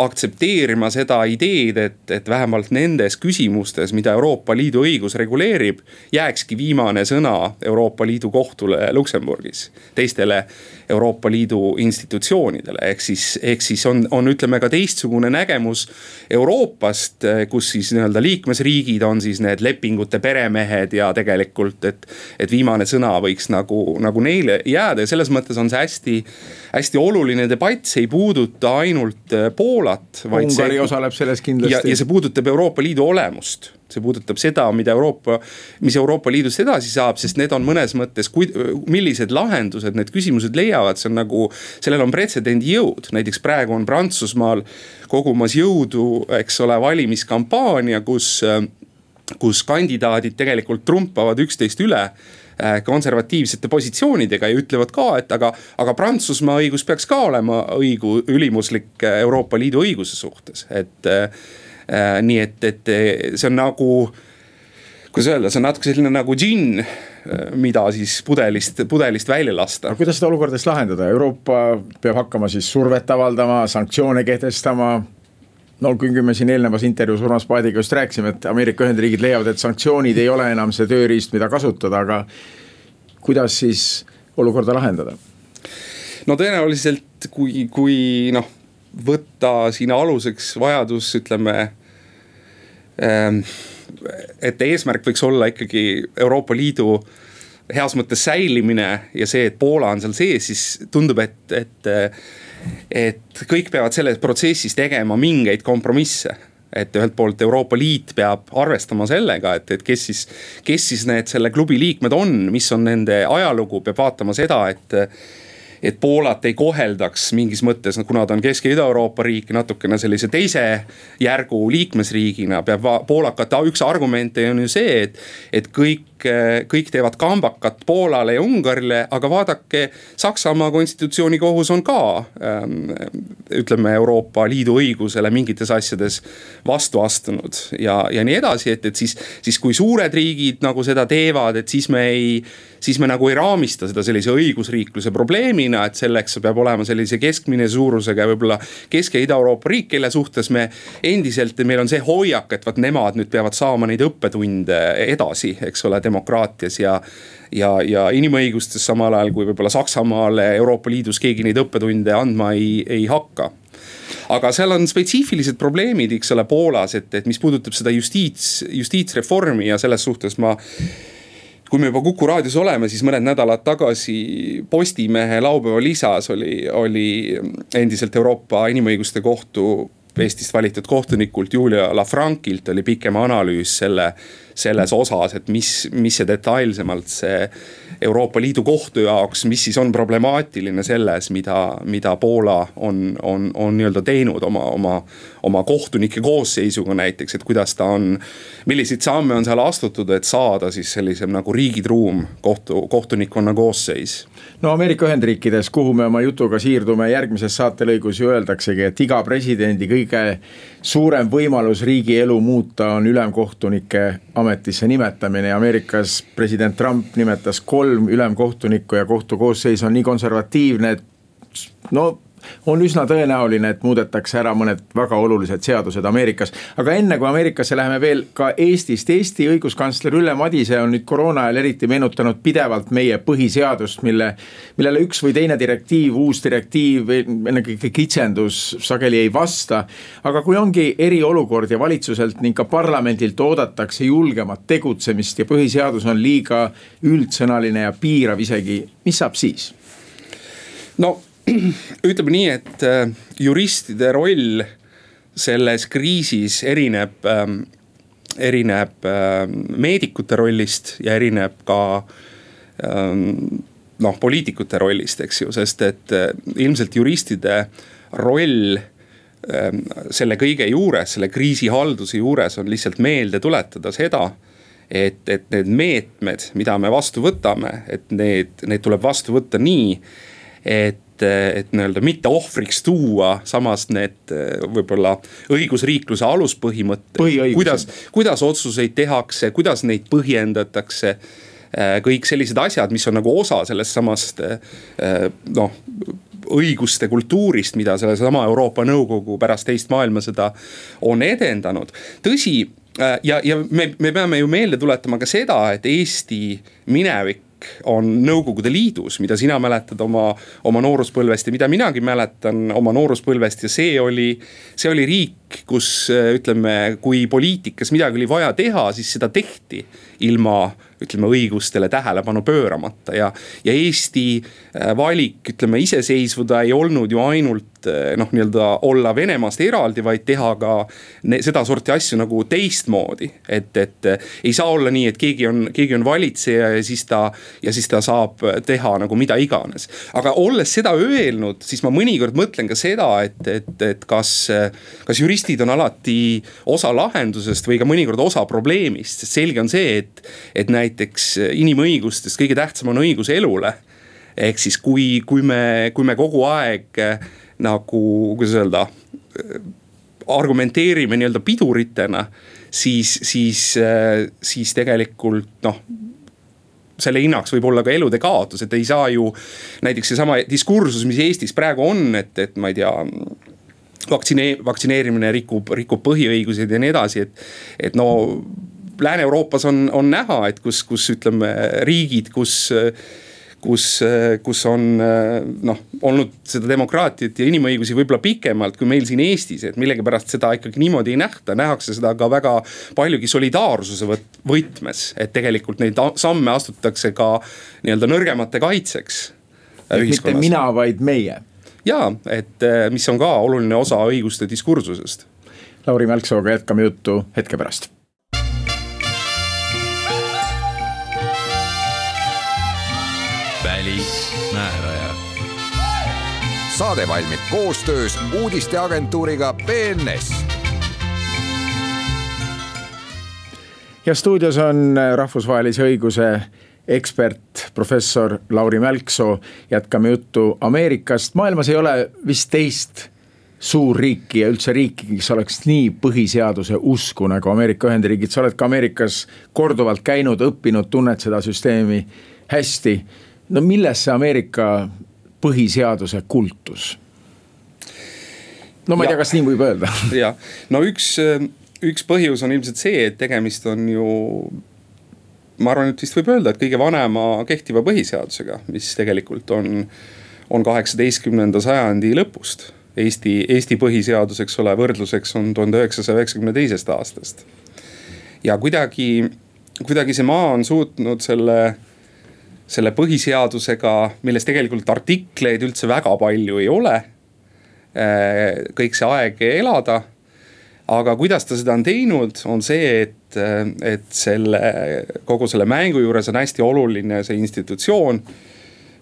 aktsepteerima seda ideed, et, et vähemalt nendes küsimustes, mida Euroopa Liidu õigus reguleerib, jääkski viimane sõna Euroopa Liidu kohtule Luksemburgis. teistele Euroopa Liidu institutsioonidele, ehk siis, ehk siis on, on, ütleme ka teistsugune nägemus Euroopast, kus siis nii-öelda liikmesriigid on siis need lepingute peremehed ja tegelikult, et. et viimane sõna võiks nagu, nagu neile jääda ja selles mõttes on see hästi, hästi oluline debatt, see ei puuduta ainult Poolat. Ungari see, osaleb selles kindlasti. ja, ja see puudutab Euroopa Liidu olemust see puudutab seda, mida Euroopa, mis Euroopa Liidust edasi saab, sest need on mõnes mõttes, millised lahendused need küsimused leiavad, see on nagu. sellel on pretsedendi jõud, näiteks praegu on Prantsusmaal kogumas jõudu, eks ole, valimiskampaania, kus kus kandidaadid tegelikult trumpavad üksteist üle äh, konservatiivsete positsioonidega ja ütlevad ka, et aga, aga Prantsusmaa õigus peaks ka olema õigu, ülimuslik Euroopa Liidu õiguse suhtes, et äh, Äh, nii et, et see on nagu, kuidas öelda, see on natuke selline nagu džinn, äh, mida siis pudelist, pudelist välja lasta. kuidas seda olukorda siis lahendada, Euroopa peab hakkama siis survet avaldama, sanktsioone kehtestama no kui me siin eelnevas intervjuus Urmas Paadiga just rääkisime, et Ameerika Ühendriigid leiavad, et sanktsioonid ei ole enam see tööriist, mida kasutada, aga kuidas siis olukorda lahendada? no tõenäoliselt, kui, kui noh, võtta siin aluseks vajadus, ütleme et eesmärk võiks olla ikkagi Euroopa Liidu heas mõttes säilimine ja see, et Poola on seal sees, siis tundub, et, et. et kõik peavad selles protsessis tegema mingeid kompromisse et ühelt poolt Euroopa Liit peab arvestama sellega, et, et kes siis, kes siis need selle klubi liikmed on, mis on nende ajalugu, peab vaatama seda, et et Poolat ei koheldaks mingis mõttes, kuna ta on Kesk- ja Ida-Euroopa riik, natukene sellise teise järgu liikmesriigina peab poolakate üks argumente on ju see, et, et kõik kõik teevad kambakat Poolale ja Ungarile, aga vaadake, Saksamaa konstitutsioonikohus on ka ähm, ütleme Euroopa Liidu õigusele mingites asjades vastu astunud ja, ja nii edasi, et, et siis, siis kui suured riigid nagu seda teevad, et siis me ei siis me nagu ei raamista seda sellise õigusriikluse probleemina, et selleks peab olema sellise keskmine suurusega võib-olla Kesk- ja Ida-Euroopa riik, kelle suhtes me endiselt, meil on see hoiak, et vot nemad nüüd peavad saama neid õppetunde edasi, eks ole, demokraatias ja ja, ja inimõigustes samal ajal kui võib-olla Saksamaale Euroopa Liidus keegi neid õppetunde andma ei, ei hakka. Aga seal on spetsiifilised probleemid, eks ole, Poolas, et, et mis puudutab seda justiits, justiitsreformi ja selles suhtes ma kui me juba Kuku raadios oleme, siis mõned nädalad tagasi Postimehe laupäeva lisas oli, oli endiselt Euroopa Inimõiguste Kohtu Eestist valitud kohtunikult Julia Lafrankilt oli pikem analüüs selle, selles osas, et mis, mis see detailsemalt see Euroopa Liidu kohtu jaoks, mis siis on problemaatiline selles, mida, mida Poola on, on, on nii-öelda teinud oma, oma, oma kohtunike koosseisuga näiteks, et kuidas ta on. milliseid samme on seal astutud, et saada siis sellisem nagu riigitruum kohtu, kohtunikkonna koosseis no Ameerika Ühendriikides, kuhu me oma jutuga siirdume järgmises saatelõigus ju öeldaksegi, et iga presidendi kõige suurem võimalus riigielu muuta on ülemkohtunike ametisse nimetamine. Ja Ameerikas president Trump nimetas kolm ülemkohtunikku ja kohtu koosseis on nii konservatiivne, et no on üsna tõenäoline, et muudetakse ära mõned väga olulised seadused Ameerikas. aga enne kui Ameerikasse läheme veel ka Eestist, Eesti õiguskantsler Ülle Madise on nüüd koroona ajal eriti meenutanud pidevalt meie põhiseadust, mille. millele üks või teine direktiiv, uus direktiiv, ennekõike kitsendus sageli ei vasta. aga kui ongi eriolukord ja valitsuselt ning ka parlamendilt oodatakse julgemat tegutsemist ja põhiseadus on liiga üldsõnaline ja piirav isegi, mis saab siis? no ütleme nii, et äh, juristide roll selles kriisis erineb ähm,, erineb äh, meedikute rollist ja erineb ka ähm, noh, poliitikute rollist, eks ju, sest et äh, ilmselt juristide roll ähm, selle kõige juures, selle kriisihalduse juures on lihtsalt meelde tuletada seda et, et need meetmed, mida me vastu võtame, et need, need tuleb vastu võtta nii, et et, et nii-öelda mitte ohvriks tuua, samas need võib-olla õigusriikluse aluspõhimõtted. kuidas, kuidas otsuseid tehakse, kuidas neid põhjendatakse kõik sellised asjad, mis on nagu osa sellest samast noh õiguste kultuurist, mida sellesama Euroopa Nõukogu pärast teist maailmasõda on edendanud. tõsi, ja, ja me, me peame ju meelde tuletama ka seda, et Eesti minevik on Nõukogude Liidus, mida sina mäletad oma, oma nooruspõlvest ja mida minagi mäletan oma nooruspõlvest ja see oli, see oli riik, kus ütleme, kui poliitikas midagi oli vaja teha, siis seda tehti ilma ütleme õigustele tähelepanu pööramata. Ja, ja Eesti äh, valik, ütleme iseseisvuda ei olnud ju ainult noh, nii-öelda olla Venemaast eraldi, vaid teha ka sedasorti asju nagu teistmoodi. et, et äh, ei saa olla nii, et keegi on, keegi on valitseja ja siis ta, ja siis ta saab teha nagu mida iganes. aga olles seda öelnud, siis ma mõnikord mõtlen ka seda, et, et, et kas, kas juristid on alati osa lahendusest või ka mõnikord osa probleemist, sest selge on see, et, et näiteks inimõigustest kõige tähtsam on õigus elule. ehk siis kui, kui me, kui me kogu aeg eh, nagu, kuidas öelda, argumenteerime nii-öelda piduritena, siis, siis, siis tegelikult noh selle hinnaks võib olla ka elude kaotus, et ei saa ju näiteks seesama diskursus, mis Eestis praegu on, et, et ma ei tea vaktsine-, vaktsineerimine rikub, rikub põhiõiguseid ja nii edasi, et, et no Lääne-Euroopas on, on näha, et kus, kus ütleme riigid, kus kus, kus on noh, olnud seda demokraatiat ja inimõigusi võib-olla pikemalt kui meil siin Eestis, et millegipärast seda ikkagi niimoodi ei nähta, nähakse seda ka väga paljugi solidaarsuse võtmes, et tegelikult neid samme astutakse ka nii-öelda nõrgemate kaitseks. mitte mina, vaid meie. ja, et mis on ka oluline osa õiguste diskursusest. Lauri Mälksooga jätkame juttu hetke pärast saade valmib koostöös uudisteagentuuriga BNS. ja stuudios on rahvusvahelise õiguse ekspert, professor Lauri Mälksoo. jätkame juttu Ameerikast, maailmas ei ole vist teist suurriiki ja üldse riiki, kes oleks nii põhiseaduse usku nagu Ameerika Ühendriigid, sa oled ka Ameerikas korduvalt käinud, õppinud, tunned seda süsteemi hästi. no milles see Ameerika põhiseaduse kultus? no ma ei tea, kas nii võib öelda. jah, no üks, üks põhjus on ilmselt see, et tegemist on ju ma arvan, et vist võib öelda, et kõige vanema kehtiva põhiseadusega, mis tegelikult on, on kaheksateistkümnenda sajandi lõpust. Eesti, Eesti põhiseadus, eks ole, võrdluseks on tuhande üheksasaja üheksakümne teisest aastast. ja kuidagi, kuidagi see maa on suutnud selle, selle põhiseadusega, milles tegelikult artikleid üldse väga palju ei ole. Eh, kõik see aeg elada aga kuidas ta seda on teinud, on see, et, et selle, kogu selle mängu juures on hästi oluline see institutsioon.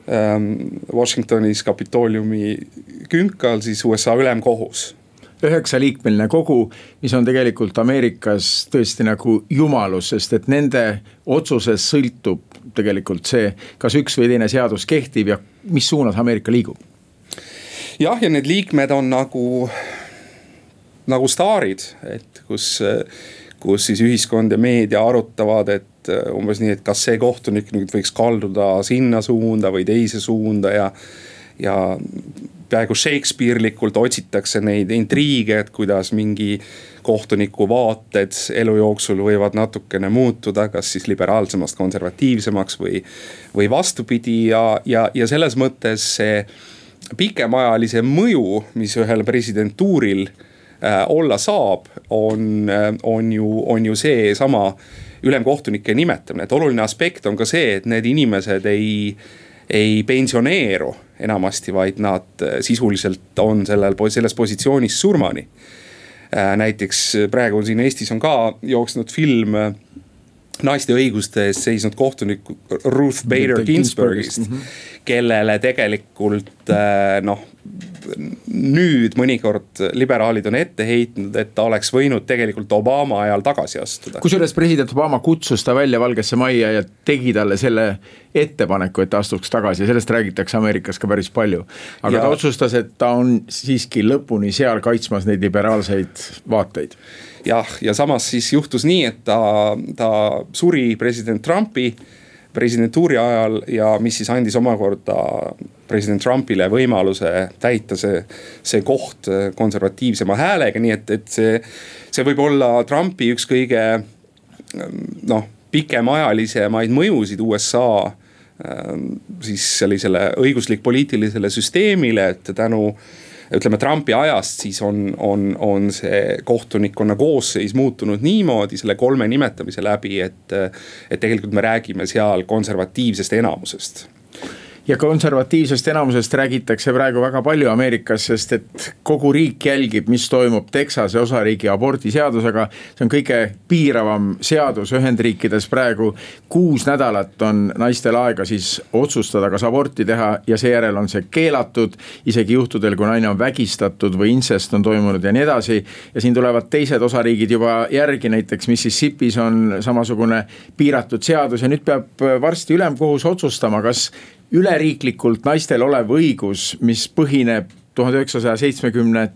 Ähm, Washingtonis Kapitooliumi künkal siis USA ülemkohus üheksaliikmeline kogu, mis on tegelikult Ameerikas tõesti nagu jumalus, sest et nende otsusest sõltub tegelikult see, kas üks või teine seadus kehtib ja mis suunas Ameerika liigub. jah, ja need liikmed on nagu nagu staarid, et kus, kus siis ühiskond ja meedia arutavad, et äh, umbes nii, et kas see kohtunik nüüd võiks kalduda sinna suunda või teise suunda ja. ja peaaegu Shakespeare'likult otsitakse neid intriige, et kuidas mingi kohtuniku vaated elu jooksul võivad natukene muutuda, kas siis liberaalsemast konservatiivsemaks või, või vastupidi. Ja, ja, ja selles mõttes see pikemaajalise mõju, mis ühel presidentuuril Äh, olla saab, on, äh, on ju, on ju seesama ülemkohtunike nimetamine, et oluline aspekt on ka see, et need inimesed ei, ei pensioneeru enamasti, vaid nad äh, sisuliselt on sellel, selles positsioonis surmani. näiteks praegu siin Eestis on ka jooksnud film naiste õiguste eest seisnud kohtunik Ruth Bader Ginsburgist, mm -hmm. kellele tegelikult noh nüüd mõnikord liberaalid on ette heitnud, et ta oleks võinud tegelikult Obama ajal tagasi astuda. kusjuures president Obama kutsus ta välja Valgesse Majja ja tegi talle selle ettepaneku, et ta astuks tagasi ja sellest räägitakse Ameerikas ka päris palju. aga ja... ta otsustas, et ta on siiski lõpuni seal kaitsmas neid liberaalseid vaateid. jah, ja samas siis juhtus nii, et ta, ta suri president Trumpi presidentuuri ajal ja mis siis andis omakorda president Trumpile võimaluse täita see, see koht konservatiivsema häälega, nii et, et see, see võib olla Trumpi üks kõige noh, pikemaajalisemaid mõjusid USA siis sellisele õiguslik-poliitilisele süsteemile, et tänu ütleme Trumpi ajast siis on, on, on see kohtunikkonna koosseis muutunud niimoodi selle kolme nimetamise läbi, et. et tegelikult me räägime seal konservatiivsest enamusest ja konservatiivsest enamusest räägitakse praegu väga palju Ameerikas, sest et kogu riik jälgib, mis toimub Texase osariigi abordiseadusega. see on kõige piiravam seadus Ühendriikides praegu. kuus nädalat on naistel aega siis otsustada, kas aborti teha ja seejärel on see keelatud. isegi juhtudel, kui naine on vägistatud või incest on toimunud ja nii edasi. ja siin tulevad teised osariigid juba järgi, näiteks Mississippis on samasugune piiratud seadus ja nüüd peab varsti ülemkohus otsustama, kas üleriiklikult naistel olev õigus, mis põhineb tuhande üheksasaja seitsmekümne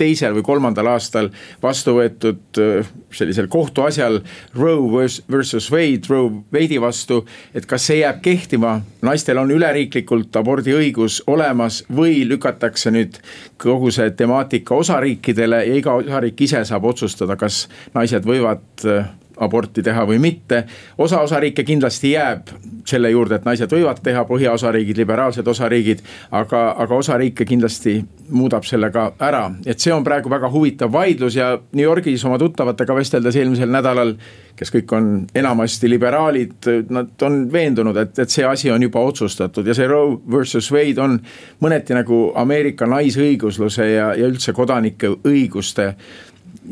teisel või kolmandal aastal vastu võetud äh, sellisel kohtuasjal Roe versus Wade, Roe Wade'i vastu. et kas see jääb kehtima, naistel on üleriiklikult abordiõigus olemas või lükatakse nüüd kogu see temaatika osariikidele ja iga osariik ise saab otsustada, kas naised võivad äh, aborti teha või mitte. osa osariike kindlasti jääb selle juurde, et naised võivad teha, põhjaosariigid, liberaalsed osariigid. aga, aga osa riike kindlasti muudab selle ka ära, et see on praegu väga huvitav vaidlus ja New Yorgis oma tuttavatega vesteldes eelmisel nädalal. kes kõik on enamasti liberaalid, nad on veendunud, et, et see asi on juba otsustatud ja see Roe versus Wade on mõneti nagu Ameerika naisõigusluse ja, ja üldse kodanike õiguste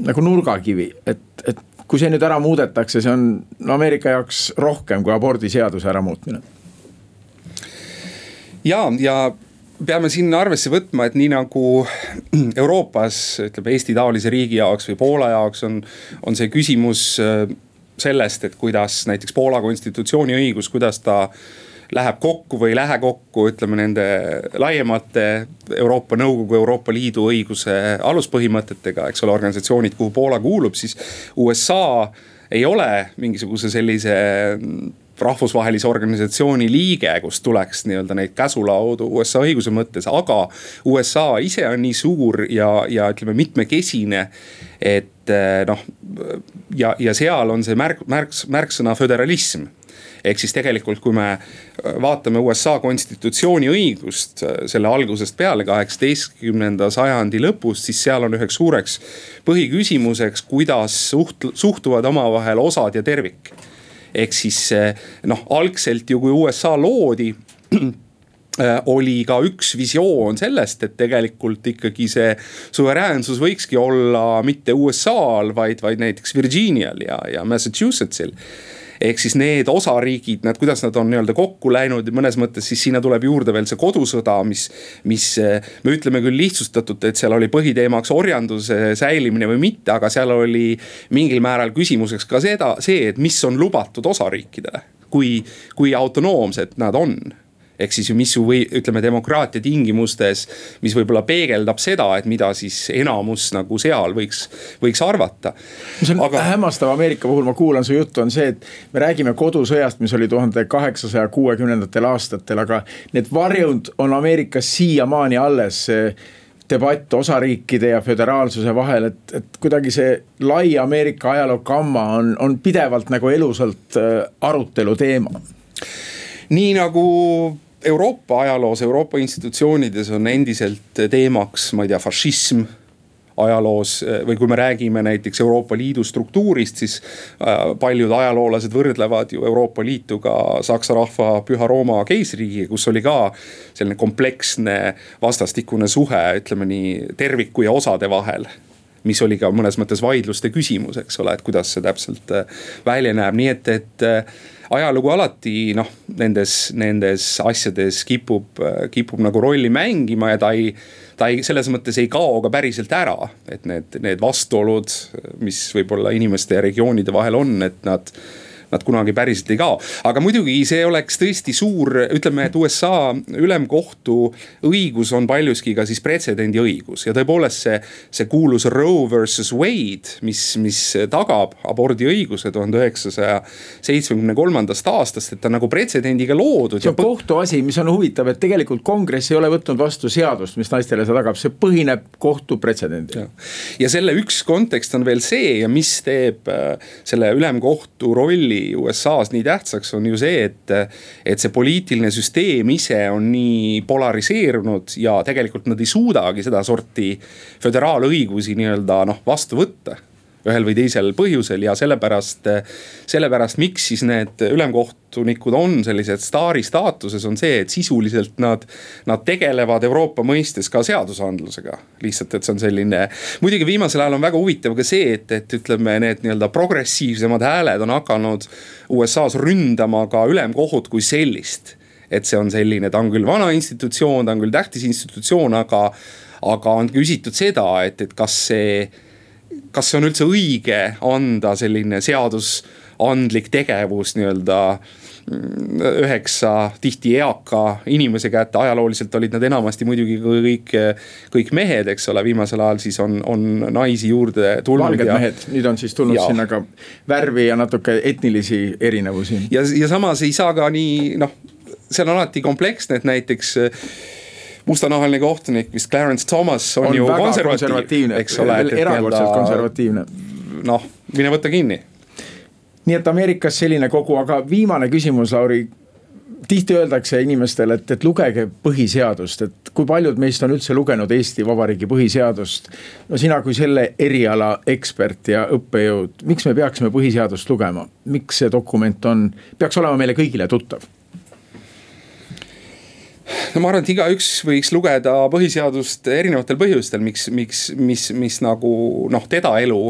nagu nurgakivi, et, et kui see nüüd ära muudetakse, see on no Ameerika jaoks rohkem kui abordiseaduse äramuutmine. ja, ja peame siin arvesse võtma, et nii nagu Euroopas ütleme Eesti taolise riigi jaoks või Poola jaoks on, on see küsimus äh, sellest, et kuidas näiteks Poola konstitutsiooni õigus, kuidas ta läheb kokku või ei lähe kokku, ütleme nende laiemate Euroopa Nõukogu, Euroopa Liidu õiguse aluspõhimõtetega, eks ole, organisatsioonid, kuhu Poola kuulub, siis USA ei ole mingisuguse sellise rahvusvahelise organisatsiooni liige, kust tuleks nii-öelda neid käsulaudu USA õiguse mõttes, aga USA ise on nii suur ja, ja ütleme mitmekesine. et eh, noh, ja, ja seal on see märk, märks, märksõna föderalism ehk siis tegelikult, kui me vaatame USA konstitutsiooni õigust selle algusest peale, kaheksateistkümnenda sajandi lõpust, siis seal on üheks suureks põhiküsimuseks, kuidas suht-, suhtuvad omavahel osad ja tervik. Ehk siis eh, noh, algselt ju kui USA loodi oli ka üks visioon sellest, et tegelikult ikkagi see suveräänsus võikski olla mitte USA-l, vaid, vaid näiteks Virginial ja, ja Massachusettsil ehk siis need osariigid, nad, kuidas nad on nii-öelda kokku läinud mõnes mõttes, siis sinna tuleb juurde veel see kodusõda, mis. mis me ütleme küll lihtsustatult, et seal oli põhiteemaks orjanduse säilimine või mitte, aga seal oli mingil määral küsimuseks ka seda, see, et mis on lubatud osariikidele. kui, kui autonoomsed nad on ehk siis mis ju või ütleme demokraatia tingimustes, mis võib-olla peegeldab seda, et mida siis enamus nagu seal võiks, võiks arvata. mis on Aga... hämmastav Ameerika puhul, ma kuulan su juttu, on see, et me räägime kodusõjast, mis oli tuhande kaheksasaja kuuekümnendatel aastatel, aga need varjud on Ameerikas siiamaani alles debatt osariikide ja föderaalsuse vahel, et, et kuidagi see lai Ameerika ajaloo gamma on, on pidevalt nagu elusalt äh, arutelu teema. nii nagu Euroopa ajaloos, Euroopa institutsioonides on endiselt teemaks, ma ei tea, fašism ajaloos või kui me räägime näiteks Euroopa Liidu struktuurist, siis äh, paljud ajaloolased võrdlevad ju Euroopa Liitu ka Saksa rahva Püha Rooma keisririigiga, kus oli ka selline kompleksne vastastikune suhe, ütleme nii terviku ja osade vahel mis oli ka mõnes mõttes vaidluste küsimus, eks ole, et kuidas see täpselt välja näeb, nii et, et ajalugu alati noh, nendes, nendes asjades kipub, kipub nagu rolli mängima ja ta ei ta ei, selles mõttes ei kao ka päriselt ära, et need, need vastuolud, mis võib-olla inimeste ja regioonide vahel on, et nad nad kunagi päriselt ei kao. aga muidugi see oleks tõesti suur, ütleme, et USA ülemkohtu õigus on paljuski ka siis pretsedendi õigus ja tõepoolest see, see kuulus Roe versus Wade, mis, mis tagab abordiõiguse tuhande üheksasaja seitsmekümne kolmandast aastast, et ta nagu pretsedendiga loodud. see on kohtuasi, mis on huvitav, et tegelikult kongress ei ole võtnud vastu seadust, mis naistele seda tagab, see põhineb kohtu pretsedendil. ja selle üks kontekst on veel see ja mis teeb äh, selle ülemkohtu rolli tegi USA-s nii tähtsaks, on ju see, et. et see poliitiline süsteem ise on nii polariseerunud ja tegelikult nad ei suudagi sedasorti föderaalõigusi nii-öelda noh vastu võtta ühel või teisel põhjusel ja sellepärast, sellepärast miks siis need ülemkohtunikud on sellised staari staatuses, on see, et sisuliselt nad, nad tegelevad Euroopa mõistes ka seadusandlusega. lihtsalt, et see on selline, muidugi viimasel ajal on väga huvitav ka see, et, et ütleme, need nii-öelda progressiivsemad hääled on hakanud USA-s ründama ka ülemkohut kui sellist et see on selline, ta on küll vana institutsioon, ta on küll tähtis institutsioon, aga, aga on küsitud seda, et, et kas see kas see on üldse õige anda selline seadusandlik tegevus nii-öelda mm, üheksa tihti eaka inimese kätte, ajalooliselt olid nad enamasti muidugi kõik, kõik mehed, eks ole, viimasel ajal siis on, on naisi juurde tulnud. valged ja, mehed, nüüd on siis tulnud ja. sinna ka värvi ja natuke etnilisi erinevusi. ja, ja samas ei saa ka nii noh, see on alati kompleksne, et näiteks mustanahaline kohtunik, vist Clarence Thomas on, on ju konservatiivne, eks ole. erakordselt konservatiivne. noh, mine võta kinni. nii et Ameerikas selline kogu, aga viimane küsimus, Lauri tihti öeldakse inimestele, et, et lugege põhiseadust, et kui paljud meist on üldse lugenud Eesti Vabariigi põhiseadust. no sina kui selle eriala ekspert ja õppejõud, miks me peaksime põhiseadust lugema, miks see dokument on, peaks olema meile kõigile tuttav? No ma arvan, et igaüks võiks lugeda põhiseadust erinevatel põhjustel, miks, miks, mis, mis nagu noh, teda elu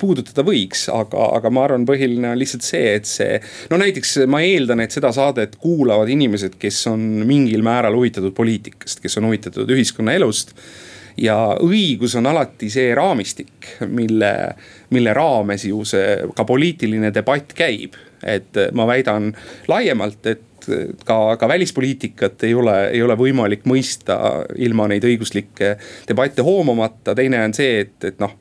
puudutada võiks, aga, aga ma arvan, põhiline on lihtsalt see, et see. no näiteks ma eeldan, et seda saadet kuulavad inimesed, kes on mingil määral huvitatud poliitikast, kes on huvitatud ühiskonnaelust ja õigus on alati see raamistik, mille, mille raames ju see ka poliitiline debatt käib. et ma väidan laiemalt, et ka, ka välispoliitikat ei ole, ei ole võimalik mõista ilma neid õiguslikke debatte hoomamata, teine on see, et, et noh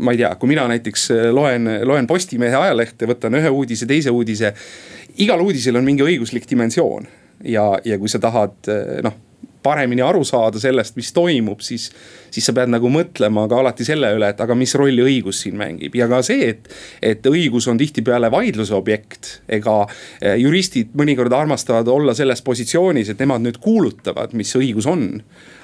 ma ei tea, kui mina näiteks loen, loen Postimehe ajalehte, võtan ühe uudise, teise uudise. igal uudisel on mingi õiguslik dimensioon ja, ja kui sa tahad noh paremini aru saada sellest, mis toimub, siis, siis sa pead nagu mõtlema ka alati selle üle, et aga mis rolli õigus siin mängib. Ja ka see, et, et õigus on tihtipeale vaidluse objekt. ega eh, juristid mõnikord armastavad olla selles positsioonis, et nemad nüüd kuulutavad, mis õigus on.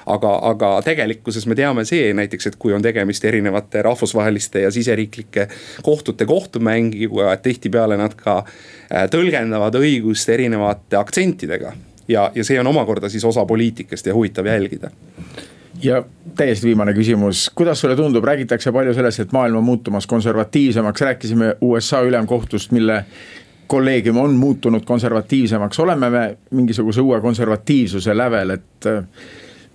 Aga, aga tegelikkuses me teame see näiteks, et kui on tegemist erinevate rahvusvaheliste ja siseriiklike kohtute kohtumängiga, et tihtipeale nad ka eh, tõlgendavad õigust erinevate aktsentidega ja, ja see on omakorda siis osa poliitikast ja huvitav jälgida. Ja täiesti viimane küsimus, kuidas sulle tundub, räägitakse palju sellest, et maailm on muutumas konservatiivsemaks, rääkisime USA ülemkohtust, mille kolleegium on muutunud konservatiivsemaks, oleme me mingisuguse uue konservatiivsuse lävel, et.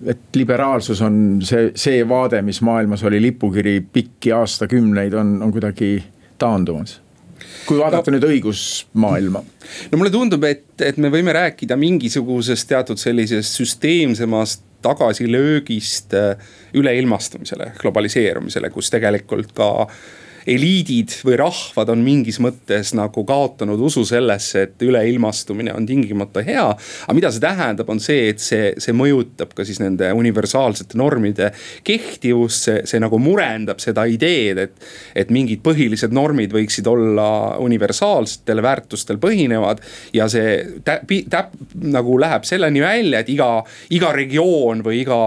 et liberaalsus on see, see vaade, mis maailmas oli lipukiri pikki aastakümneid, on, on kuidagi taandumas kui vaadata no, nüüd õigusmaailma. no mulle tundub, et, et me võime rääkida mingisugusest teatud sellisest süsteemsemast tagasilöögist äh, üleilmastumisele, globaliseerumisele, kus tegelikult ka eliidid või rahvad on mingis mõttes nagu kaotanud usu sellesse, et üleilmastumine on tingimata hea. aga mida see tähendab, on see, et see, see mõjutab ka siis nende universaalsete normide kehtivust, see, see nagu murendab seda ideed, et. et mingid põhilised normid võiksid olla universaalsetel väärtustel põhinevad ja see täp-, täp-, nagu läheb selleni välja, et iga, iga regioon või iga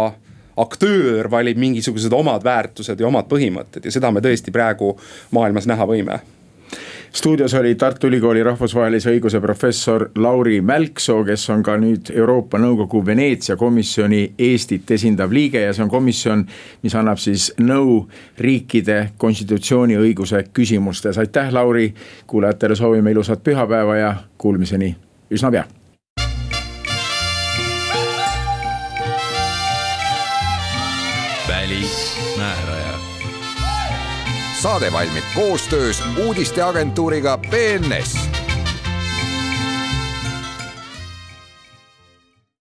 aktöör valib mingisugused omad väärtused ja omad põhimõtted ja seda me tõesti praegu maailmas näha võime. Stuudios oli Tartu Ülikooli rahvusvahelise õiguse professor Lauri Mälksoo, kes on ka nüüd Euroopa Nõukogu Veneetsia komisjoni Eestit esindav liige ja see on komisjon, mis annab siis nõu riikide konstitutsiooniõiguse küsimustes. aitäh, Lauri, kuulajatele soovime ilusat pühapäeva ja kuulmiseni üsna pea saade valmib koostöös uudisteagentuuriga BNS